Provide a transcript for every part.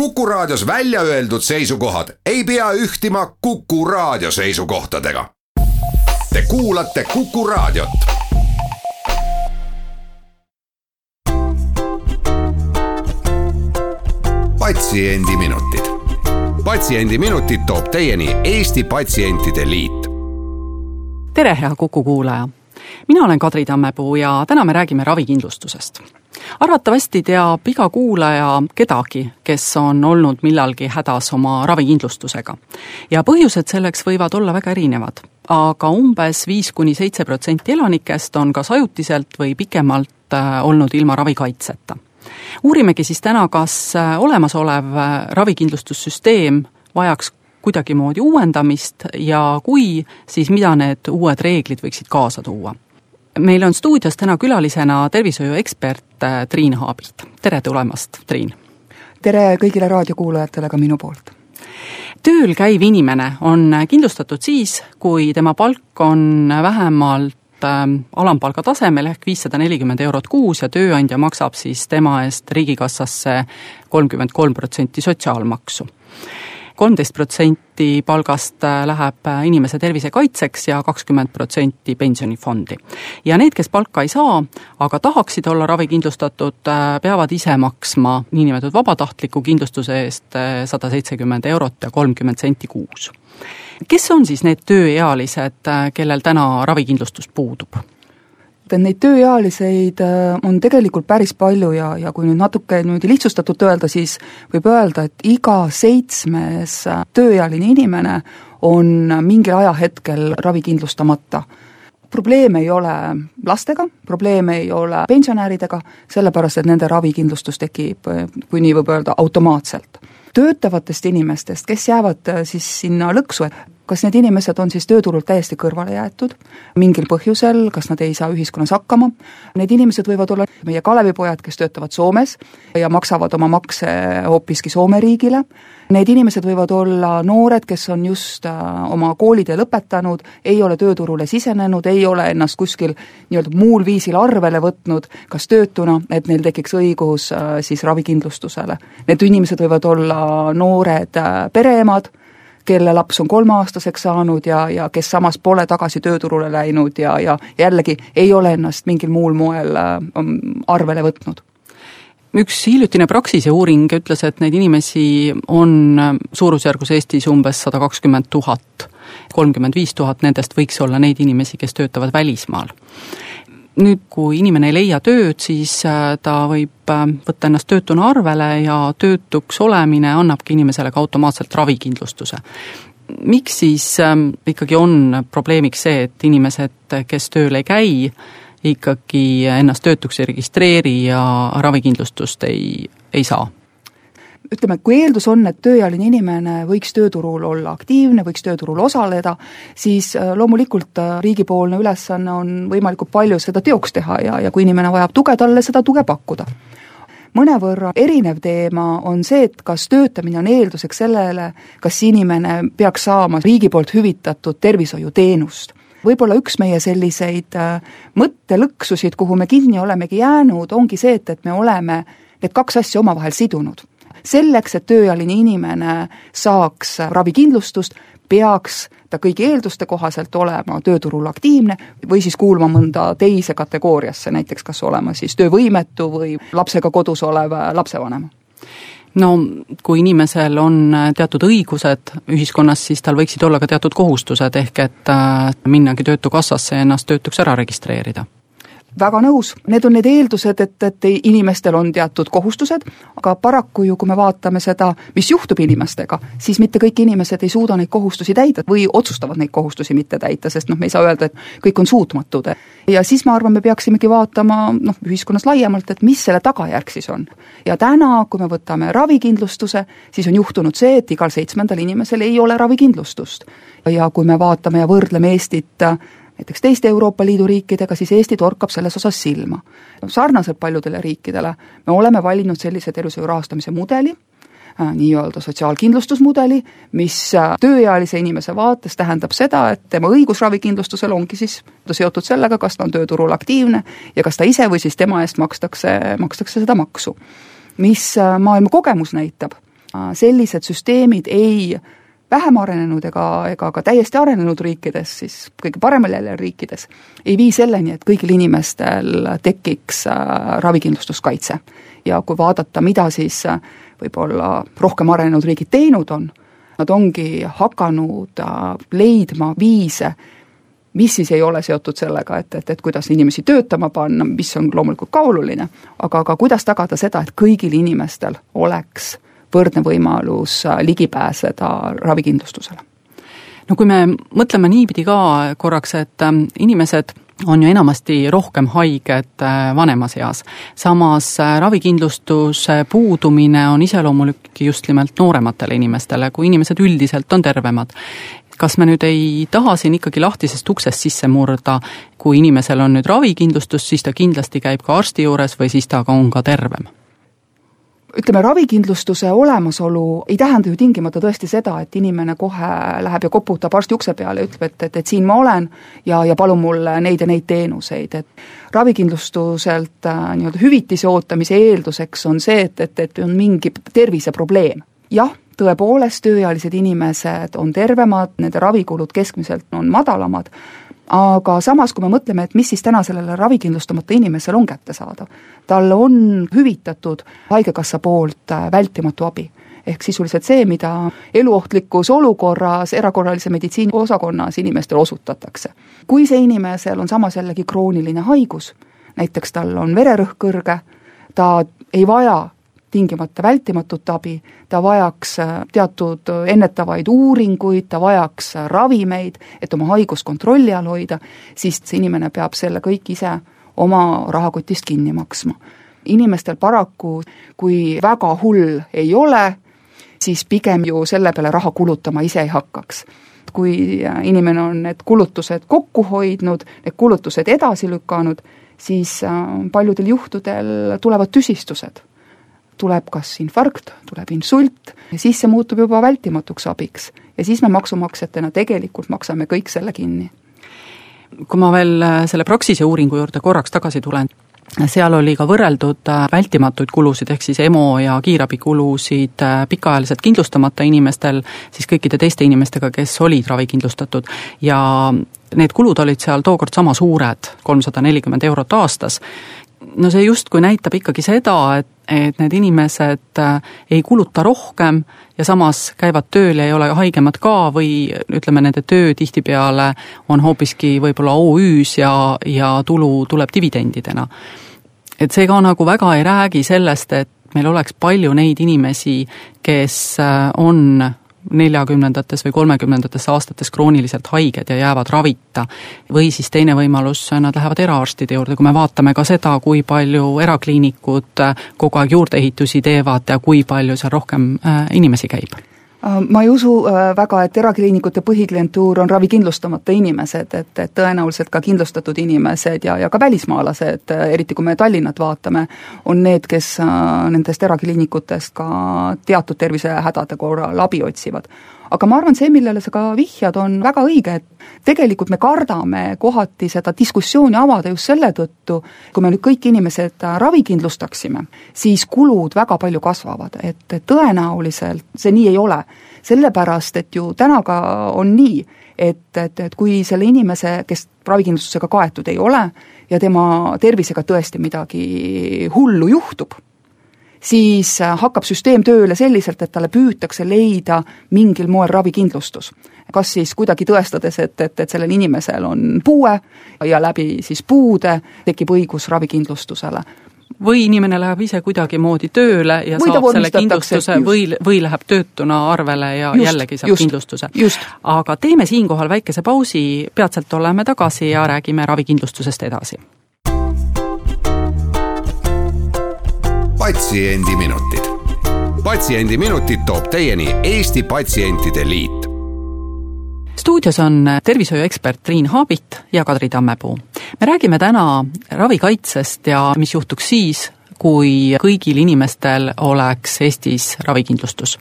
Kuku Raadios välja öeldud seisukohad ei pea ühtima Kuku Raadio seisukohtadega. Te kuulate Kuku Raadiot. patsiendiminutid, Patsiendiminutid toob teieni Eesti Patsientide Liit. tere, hea Kuku kuulaja mina olen Kadri Tammepuu ja täna me räägime ravikindlustusest. Arvatavasti teab iga kuulaja kedagi, kes on olnud millalgi hädas oma ravikindlustusega. ja põhjused selleks võivad olla väga erinevad, aga umbes viis kuni seitse protsenti elanikest on kas ajutiselt või pikemalt äh, olnud ilma ravikaitseta. Uurimegi siis täna, kas äh, olemasolev äh, ravikindlustussüsteem vajaks kuidagimoodi uuendamist ja kui, siis mida need uued reeglid võiksid kaasa tuua meil on stuudios täna külalisena tervishoiuekspert äh, Triin Haabilt, tere tulemast, Triin! tere kõigile raadiokuulajatele ka minu poolt! tööl käiv inimene on kindlustatud siis, kui tema palk on vähemalt ähm, alampalga tasemel ehk viissada nelikümmend eurot kuus ja tööandja maksab siis tema eest Riigikassasse kolmkümmend kolm protsenti sotsiaalmaksu kolmteist protsenti palgast äh, läheb äh, inimese tervise kaitseks ja kakskümmend protsenti pensionifondi. ja need, kes palka ei saa, aga tahaksid olla ravikindlustatud, äh, peavad ise maksma niinimetatud vabatahtliku kindlustuse eest sada seitsekümmend eurot ja kolmkümmend senti kuus. kes on siis need tööealised, kellel täna ravikindlustus puudub? Et neid tööealiseid äh, on tegelikult päris palju ja, ja kui nüüd natuke niimoodi lihtsustatult öelda, siis võib öelda, et iga seitsmes äh, tööealine inimene on mingil ajahetkel ravikindlustamata. probleem ei ole lastega, probleem ei ole pensionäridega, sellepärast et nende ravikindlustus tekib, äh, kui nii võib öelda, automaatselt töötavatest inimestest, kes jäävad siis sinna lõksu, et kas need inimesed on siis tööturult täiesti kõrvale jäetud? Mingil põhjusel, kas nad ei saa ühiskonnas hakkama, need inimesed võivad olla meie Kalevipojad, kes töötavad Soomes ja maksavad oma makse hoopiski Soome riigile, need inimesed võivad olla noored, kes on just äh, oma koolitee lõpetanud, ei ole tööturule sisenenud, ei ole ennast kuskil nii-öelda muul viisil arvele võtnud, kas töötuna, et neil tekiks õigus äh, siis ravikindlustusele. Need inimesed võivad olla noored äh, pereemad, kelle laps on kolmeaastaseks saanud ja, ja kes samas pole tagasi tööturule läinud ja, ja jällegi ei ole ennast mingil muul moel äh, arvele võtnud üks hiljutine Praxise uuring ütles, et neid inimesi on suurusjärgus Eestis umbes sada kakskümmend tuhat. kolmkümmend viis tuhat nendest võiks olla neid inimesi, kes töötavad välismaal nüüd, kui inimene ei leia tööd, siis äh, ta võib äh, võtta ennast töötuna arvele ja töötuks olemine annabki inimesele ka automaatselt ravikindlustuse. miks siis ähm, ikkagi on probleemiks see, et inimesed, kes tööl ei käi, ikkagi ennast töötuks ei registreeri ja ravikindlustust ei, ei saa? Ütleme, kui eeldus on, et tööealine inimene võiks tööturul olla aktiivne, võiks tööturul osaleda, siis äh, loomulikult äh, riigipoolne ülesanne on võimalikult palju seda teoks teha ja, ja kui inimene vajab tuge, talle seda tuge pakkuda mõnevõrra erinev teema on see, et kas töötamine on eelduseks sellele, kas inimene peaks saama riigi poolt hüvitatud tervishoiuteenust. võib-olla üks meie selliseid äh, mõttelõksusid, kuhu me kinni olemegi jäänud, ongi see, et, et me oleme need kaks asja omavahel sidunud selleks, et tööealine inimene saaks ravikindlustust, peaks ta kõigi eelduste kohaselt olema tööturul aktiivne või siis kuuluma mõnda teise kategooriasse, näiteks kas olema siis töövõimetu või lapsega kodus olev lapsevanem. No kui inimesel on teatud õigused ühiskonnas, siis tal võiksid olla ka teatud kohustused, ehk et äh, minnagi Töötukassasse ja ennast töötuks ära registreerida väga nõus, need on need eeldused, et, et inimestel on teatud kohustused, aga paraku ju, kui me vaatame seda, mis juhtub inimestega, siis mitte kõik inimesed ei suuda neid kohustusi täida või otsustavad neid kohustusi mitte täita, sest noh, me ei saa öelda, et kõik on suutmatud. ja siis ma arvan, me peaksimegi vaatama noh, ühiskonnas laiemalt, et mis selle tagajärg siis on. ja täna, kui me võtame ravikindlustuse, siis on juhtunud see, et igal seitsmendal inimesel ei ole ravikindlustust. ja kui me vaatame ja võrdleme Eestit näiteks teiste Euroopa Liidu riikidega, siis Eesti torkab selles osas silma. sarnaselt paljudele riikidele me oleme valinud sellise tervishoiu rahastamise mudeli, äh, nii-öelda sotsiaalkindlustusmudeli, mis äh, tööealise inimese vaates tähendab seda, et tema õigus ravikindlustusele ongi siis seotud sellega, kas ta on tööturul aktiivne ja kas ta ise või siis tema eest makstakse, makstakse seda maksu. mis äh, maailma kogemus näitab sellised süsteemid ei vähem arenenud ega, ega ka täiesti arenenud riikides, siis kõige paremal jäljel riikides, ei vii selleni, et kõigil inimestel tekiks äh, ravikindlustuskaitse. ja kui vaadata, mida siis äh, võib-olla rohkem arenenud riigid teinud on, nad ongi hakanud äh, leidma viise, mis siis ei ole seotud sellega, et, et, et kuidas inimesi töötama panna, mis on loomulikult ka oluline, aga, aga kuidas tagada seda, et kõigil inimestel oleks võrdne võimalus äh, ligi pääseda ravikindlustusele. no kui me mõtleme niipidi ka korraks, et ähm, inimesed on ju enamasti rohkem haiged äh, vanemas eas. samas äh, ravikindlustuse puudumine on iseloomulik just nimelt noorematele inimestele, kui inimesed üldiselt on tervemad kas me nüüd ei taha siin ikkagi lahtisest uksest sisse murda, kui inimesel on nüüd ravikindlustus, siis ta kindlasti käib ka arsti juures või siis ta ka on ka tervem? Ütleme, ravikindlustuse olemasolu ei tähenda ju tingimata tõesti seda, et inimene kohe läheb ja koputab arsti ukse peale ja ütleb, et, et, et siin ma olen ja, ja palun mulle neid ja neid teenuseid, et ravikindlustuselt äh, nii-öelda hüvitise ootamise eelduseks on see, et, et, et on mingi terviseprobleem. jah, tõepoolest, tööealised inimesed on tervemad, nende ravikulud keskmiselt on madalamad, aga samas, kui me mõtleme, et mis siis täna sellele ravikindlustamata inimesele on kättesaadav, talle on hüvitatud Haigekassa poolt äh, vältimatu abi ehk sisuliselt see, mida eluohtlikus olukorras erakorralise meditsiini osakonnas inimestele osutatakse. kui see inimesel on samas jällegi krooniline haigus, näiteks tal on vererõhk kõrge, ta ei vaja tingimata vältimatut abi, ta vajaks äh, teatud ennetavaid uuringuid, ta vajaks äh, ravimeid, et oma haigust kontrolli all hoida, siis see inimene peab selle kõik ise oma rahakotist kinni maksma. inimestel paraku, kui väga hull ei ole, siis pigem ju selle peale raha kulutama ise ei hakkaks kui äh, inimene on need kulutused kokku hoidnud, need kulutused edasi lükanud, siis paljudel juhtudel tulevad tüsistused tuleb kas infarkt, tuleb insult ja siis see muutub juba vältimatuks abiks. ja siis me maksumaksjatena tegelikult maksame kõik selle kinni. kui ma veel äh, selle Praxise uuringu juurde korraks tagasi tulen, seal oli ka võrreldud äh, vältimatuid kulusid, ehk siis EMO ja kiirabikulusid äh, pikaajaliselt kindlustamata inimestel siis kõikide teiste inimestega, kes olid ravikindlustatud ja need kulud olid seal tookord sama suured, kolmsada nelikümmend eurot aastas, no see justkui näitab ikkagi seda, et, et need inimesed äh, ei kuluta rohkem ja samas käivad tööl ja ei ole haigemad ka või ütleme, nende töö tihtipeale on hoopiski võib-olla OÜ-s ja, ja tulu tuleb dividendidena. et see ka nagu väga ei räägi sellest, et meil oleks palju neid inimesi, kes äh, on neljakümnendates või kolmekümnendates aastates krooniliselt haiged ja jäävad ravita. või siis teine võimalus, nad lähevad eraarstide juurde, kui me vaatame ka seda, kui palju erakliinikud kogu aeg juurdeehitusi teevad ja kui palju seal rohkem äh, inimesi käib ma ei usu äh, väga, et erakliinikute põhiklientuur on ravikindlustamata inimesed, et, et tõenäoliselt ka kindlustatud inimesed ja, ja ka välismaalased, äh, eriti kui me Tallinnat vaatame, on need, kes nendest erakliinikutest ka teatud tervisehädade korral abi otsivad aga ma arvan, see, millele sa ka vihjad, on väga õige, et tegelikult me kardame kohati seda diskussiooni avada just selle tõttu, kui me nüüd kõik inimesed ravikindlustaksime, siis kulud väga palju kasvavad, et tõenäoliselt see nii ei ole. sellepärast, et ju täna ka on nii, et, et, et kui selle inimese, kes ravikindlustusega kaetud ei ole ja tema tervisega tõesti midagi hullu juhtub, siis äh, hakkab süsteem tööle selliselt, et talle püütakse leida mingil moel ravikindlustus. kas siis kuidagi tõestades, et, et, et sellel inimesel on puue ja läbi siis puude tekib õigus ravikindlustusele või inimene läheb ise kuidagimoodi tööle ja või saab selle kindlustuse just. või, või läheb töötuna arvele ja just, jällegi saab just, kindlustuse. aga teeme siinkohal väikese pausi, peatselt oleme tagasi ja räägime ravikindlustusest edasi patsiendiminutid. patsiendiminutid toob teieni Eesti Patsientide Liit. stuudios on tervishoiuekspert Triin Haabit ja Kadri Tammepuu. me räägime täna ravikaitsest ja mis juhtuks siis, kui kõigil inimestel oleks Eestis ravikindlustus.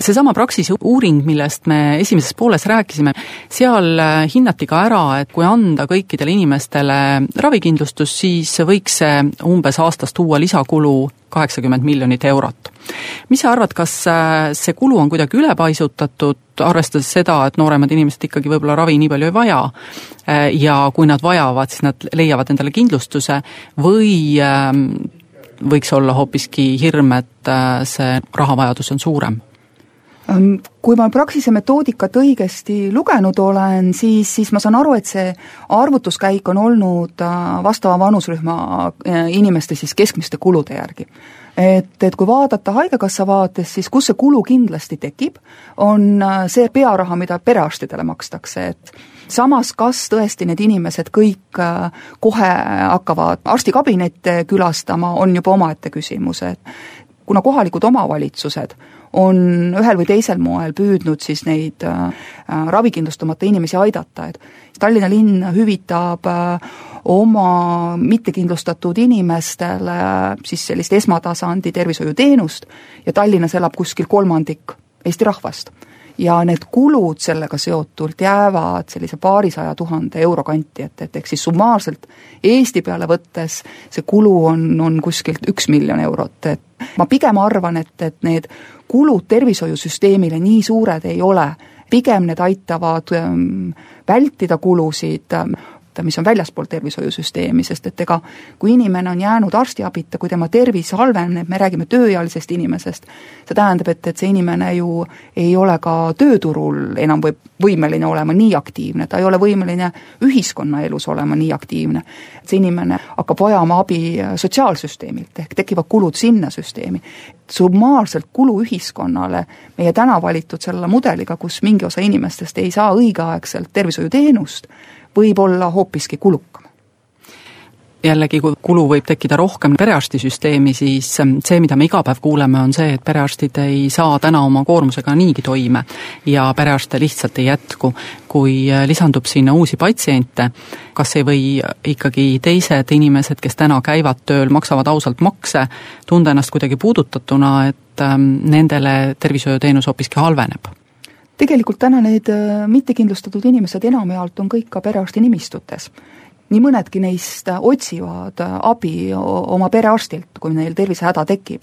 seesama Praxise uuring, millest me esimeses pooles rääkisime, seal hinnati ka ära, et kui anda kõikidele inimestele ravikindlustus, siis võiks see umbes aastas tuua lisakulu kaheksakümmend miljonit eurot. mis sa arvad, kas see kulu on kuidagi ülepaisutatud, arvestades seda, et nooremad inimesed ikkagi võib-olla ravi nii palju ei vaja ja kui nad vajavad, siis nad leiavad endale kindlustuse või ähm, võiks olla hoopiski hirm, et äh, see rahavajadus on suurem? Kui ma Praxise metoodikat õigesti lugenud olen, siis, siis ma saan aru, et see arvutuskäik on olnud vastava vanusrühma inimeste siis keskmiste kulude järgi et, et kui vaadata Haigekassa vaates, siis kus see kulu kindlasti tekib, on äh, see pearaha, mida perearstidele makstakse, et samas, kas tõesti need inimesed kõik äh, kohe hakkavad arstikabinette külastama, on juba omaette küsimus, et kuna kohalikud omavalitsused on ühel või teisel moel püüdnud siis neid äh, ravikindlustamata inimesi aidata, et Tallinna linn hüvitab äh, oma mittekindlustatud inimestele siis sellist esmatasandi tervishoiuteenust ja Tallinnas elab kuskil kolmandik Eesti rahvast. Ja need kulud sellega seotult jäävad sellise paarisaja tuhande euro kanti, et, et ehk siis summaarselt Eesti peale võttes see kulu on, on kuskilt üks miljon eurot, et ma pigem arvan, et, et need kulud tervishoiusüsteemile nii suured ei ole, pigem need aitavad ähm, vältida kulusid, võtta, mis on väljaspool tervishoiusüsteemi, sest et ega kui inimene on jäänud arstiabita, kui tema tervis halveneb, me räägime tööealisest inimesest, see tähendab, et, et see inimene ju ei ole ka tööturul enam või võimeline olema nii aktiivne, ta ei ole võimeline ühiskonnaelus olema nii aktiivne. see inimene hakkab vajama abi sotsiaalsüsteemilt, ehk tekivad kulud sinna süsteemi. summaarselt kulu ühiskonnale meie täna valitud selle mudeliga, kus mingi osa inimestest ei saa õigeaegselt tervishoiuteenust, võib olla hoopiski kulukam jällegi, kui kulu võib tekkida rohkem perearstisüsteemi, siis ähm, see, mida me iga päev kuuleme, on see, et perearstid ei saa täna oma koormusega niigi toime ja perearste lihtsalt ei jätku. kui äh, lisandub sinna uusi patsiente, kas ei või ikkagi teised inimesed, kes täna käivad tööl, maksavad ausalt makse, tunda ennast kuidagi puudutatuna, et ähm, nendele tervishoiuteenus hoopiski halveneb? Tegelikult täna need äh, mittekindlustatud inimesed enamjaolt on kõik ka perearsti nimistutes. nii mõnedki neist otsivad äh, abi oma perearstilt, kui neil tervisehäda tekib.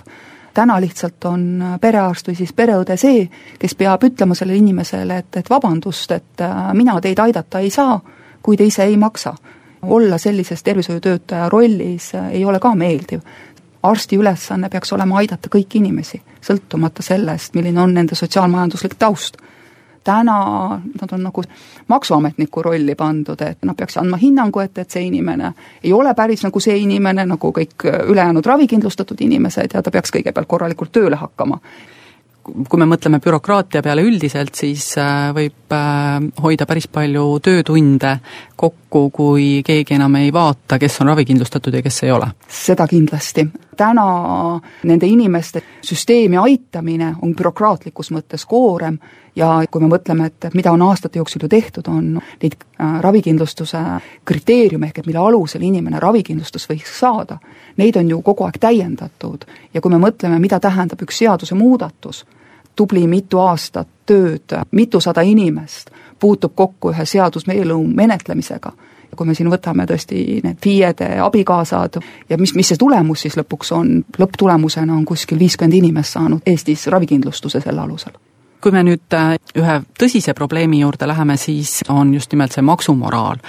täna lihtsalt on äh, perearst või siis pereõde see, kes peab ütlema sellele inimesele, et, et vabandust, et mina teid aidata ei saa, kui te ise ei maksa. olla sellises tervishoiutöötaja rollis ei ole ka meeldiv, arsti ülesanne peaks olema aidata kõiki inimesi, sõltumata sellest, milline on nende sotsiaalmajanduslik taust täna nad on nagu maksuametniku rolli pandud, et nad peaks andma hinnangu, et, et see inimene ei ole päris nagu see inimene, nagu kõik ülejäänud ravikindlustatud inimesed ja ta peaks kõigepealt korralikult tööle hakkama kui me mõtleme bürokraatia peale üldiselt, siis äh, võib äh, hoida päris palju töötunde kokku, kui keegi enam ei vaata, kes on ravikindlustatud ja kes ei ole. seda kindlasti. Täna nende inimeste süsteemi aitamine on bürokraatlikus mõttes koorem ja kui me mõtleme, et mida on aastate jooksul ju tehtud, on neid äh, ravikindlustuse kriteeriume, ehk et mille alusel inimene ravikindlustust võiks saada, neid on ju kogu aeg täiendatud. Ja kui me mõtleme, mida tähendab üks seadusemuudatus, tubli mitu aastat tööd, mitusada inimest puutub kokku ühe seaduseelnõu menetlemisega kui me siin võtame tõesti need FIE-de abikaasad ja mis, mis see tulemus siis lõpuks on, lõpptulemusena on kuskil viiskümmend inimest saanud Eestis ravikindlustuse selle alusel. Kui me nüüd äh, ühe tõsise probleemi juurde läheme, siis on just nimelt see maksumoraal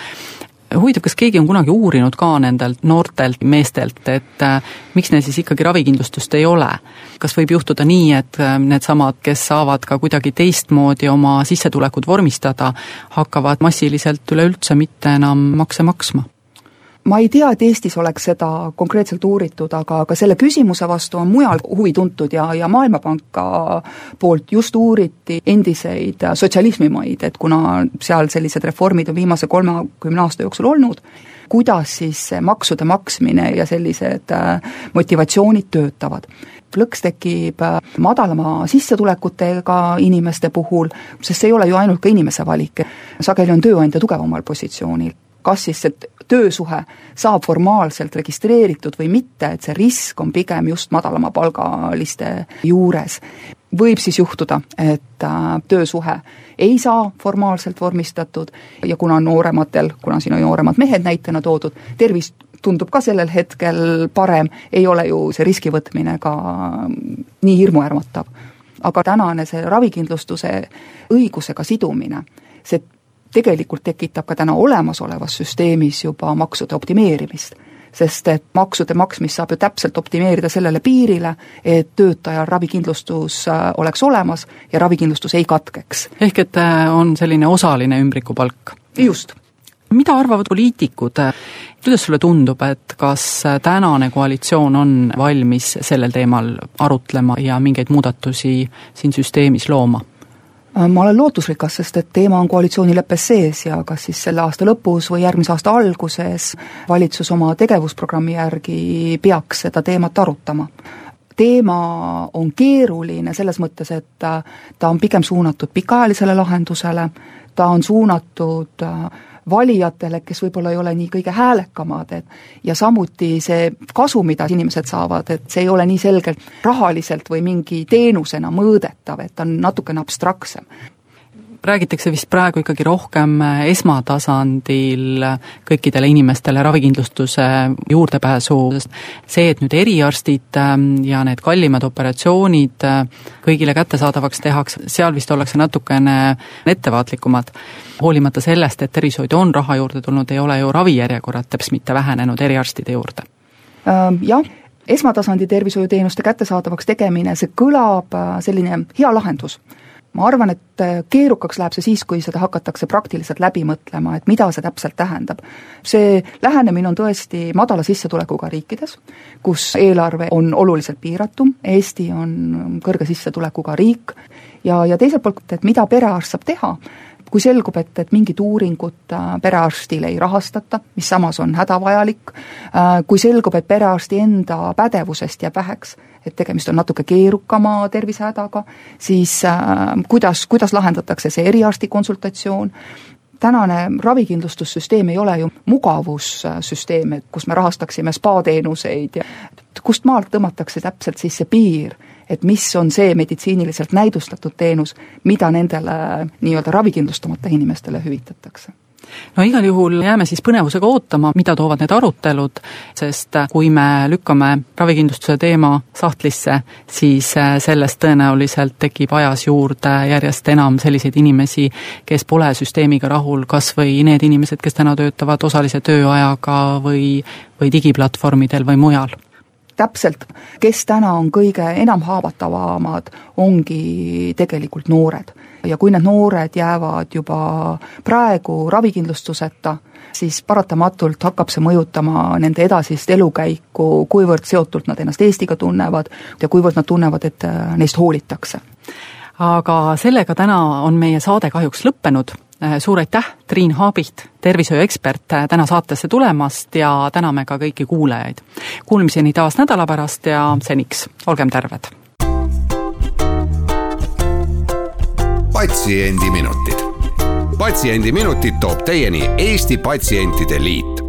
huvitav, kas keegi on kunagi uurinud ka nendelt noortelt meestelt, et äh, miks neil siis ikkagi ravikindlustust ei ole? kas võib juhtuda nii, et äh, needsamad, kes saavad ka kuidagi teistmoodi oma sissetulekud vormistada, hakkavad massiliselt üleüldse mitte enam makse maksma? Ma ei tea, et Eestis oleks seda konkreetselt uuritud, aga, aga selle küsimuse vastu on mujal huvi tuntud ja, ja Maailmapanka poolt just uuriti endiseid sotsialismimaid, et kuna seal sellised reformid on viimase kolmekümne aasta jooksul olnud, kuidas siis see maksude maksmine ja sellised äh, motivatsioonid töötavad. Lõks tekib äh, madalama sissetulekutega inimeste puhul, sest see ei ole ju ainult ka inimese valik, sageli on tööandja tugevamal positsioonil kas siis see töösuhe saab formaalselt registreeritud või mitte, et see risk on pigem just madalamapalgaliste juures. võib siis juhtuda, et äh, töösuhe ei saa formaalselt vormistatud ja kuna noorematel, kuna siin on nooremad mehed näitena toodud, tervis tundub ka sellel hetkel parem, ei ole ju see riski võtmine ka nii hirmuärmatav. aga tänane see ravikindlustuse õigusega sidumine, see tegelikult tekitab ka täna olemasolevas süsteemis juba maksude optimeerimist sest et maksude maksmist saab ju täpselt optimeerida sellele piirile, et töötajal ravikindlustus äh, oleks olemas ja ravikindlustus ei katkeks. ehk et äh, on selline osaline ümbrikupalk? just mida arvavad poliitikud, kuidas sulle tundub, et kas tänane koalitsioon on valmis sellel teemal arutlema ja mingeid muudatusi siin süsteemis looma? Ma olen lootusrikas, sest et teema on koalitsioonileppes sees ja kas siis selle aasta lõpus või järgmise aasta alguses valitsus oma tegevusprogrammi järgi peaks seda teemat arutama. Teema on keeruline selles mõttes, et ta on pigem suunatud pikaajalisele lahendusele, ta on suunatud valijatele, kes võib-olla ei ole nii kõige häälekamad, et ja samuti see kasu, mida inimesed saavad, et see ei ole nii selgelt rahaliselt või mingi teenusena mõõdetav, et ta on natukene abstraktsem räägitakse vist praegu ikkagi rohkem esmatasandil kõikidele inimestele ravikindlustuse juurdepääsu, sest see, et nüüd eriarstid ähm, ja need kallimad operatsioonid äh, kõigile kättesaadavaks tehakse, seal vist ollakse natukene ettevaatlikumad. hoolimata sellest, et tervishoidu on raha juurde tulnud, ei ole ju ravijärjekorrad teps mitte vähenenud eriarstide juurde. Ähm, jah, esmatasandi tervishoiuteenuste kättesaadavaks tegemine, see kõlab äh, selline hea lahendus ma arvan, et äh, keerukaks läheb see siis, kui seda hakatakse praktiliselt läbi mõtlema, et mida see täpselt tähendab. see lähenemine on tõesti madala sissetulekuga riikides, kus eelarve on oluliselt piiratum, Eesti on kõrge sissetulekuga riik, ja, ja teiselt poolt, et mida perearst saab teha, kui selgub, et, et mingit uuringut äh, perearstil ei rahastata, mis samas on hädavajalik, äh, kui selgub, et perearsti enda pädevusest jääb väheks, et tegemist on natuke keerukama tervisehädaga, siis äh, kuidas, kuidas lahendatakse see eriarsti konsultatsioon, tänane ravikindlustussüsteem ei ole ju mugavussüsteem, et kus me rahastaksime spa-teenuseid ja kust maalt tõmmatakse täpselt siis see piir, et mis on see meditsiiniliselt näidustatud teenus, mida nendele nii-öelda ravikindlustamata inimestele hüvitatakse. No igal juhul jääme siis põnevusega ootama, mida toovad need arutelud, sest kui me lükkame ravikindlustuse teema sahtlisse, siis äh, sellest tõenäoliselt tekib ajas juurde järjest enam selliseid inimesi, kes pole süsteemiga rahul, kas või need inimesed, kes täna töötavad osalise tööajaga või, või digiplatvormidel või mujal täpselt, kes täna on kõige enam haavatavamad, ongi tegelikult noored ja kui need noored jäävad juba praegu ravikindlustuseta, siis paratamatult hakkab see mõjutama nende edasist elukäiku, kuivõrd seotult nad ennast Eestiga tunnevad ja kuivõrd nad tunnevad, et äh, neist hoolitakse. aga sellega täna on meie saade kahjuks lõppenud, suur aitäh, Triin Haabiht, tervishoiuekspert, äh, täna saatesse tulemast ja täname ka kõiki kuulajaid. Kuulmiseni taas nädala pärast ja seniks, olgem terved! patsiendiminutid. patsiendiminutid toob teieni Eesti Patsientide Liit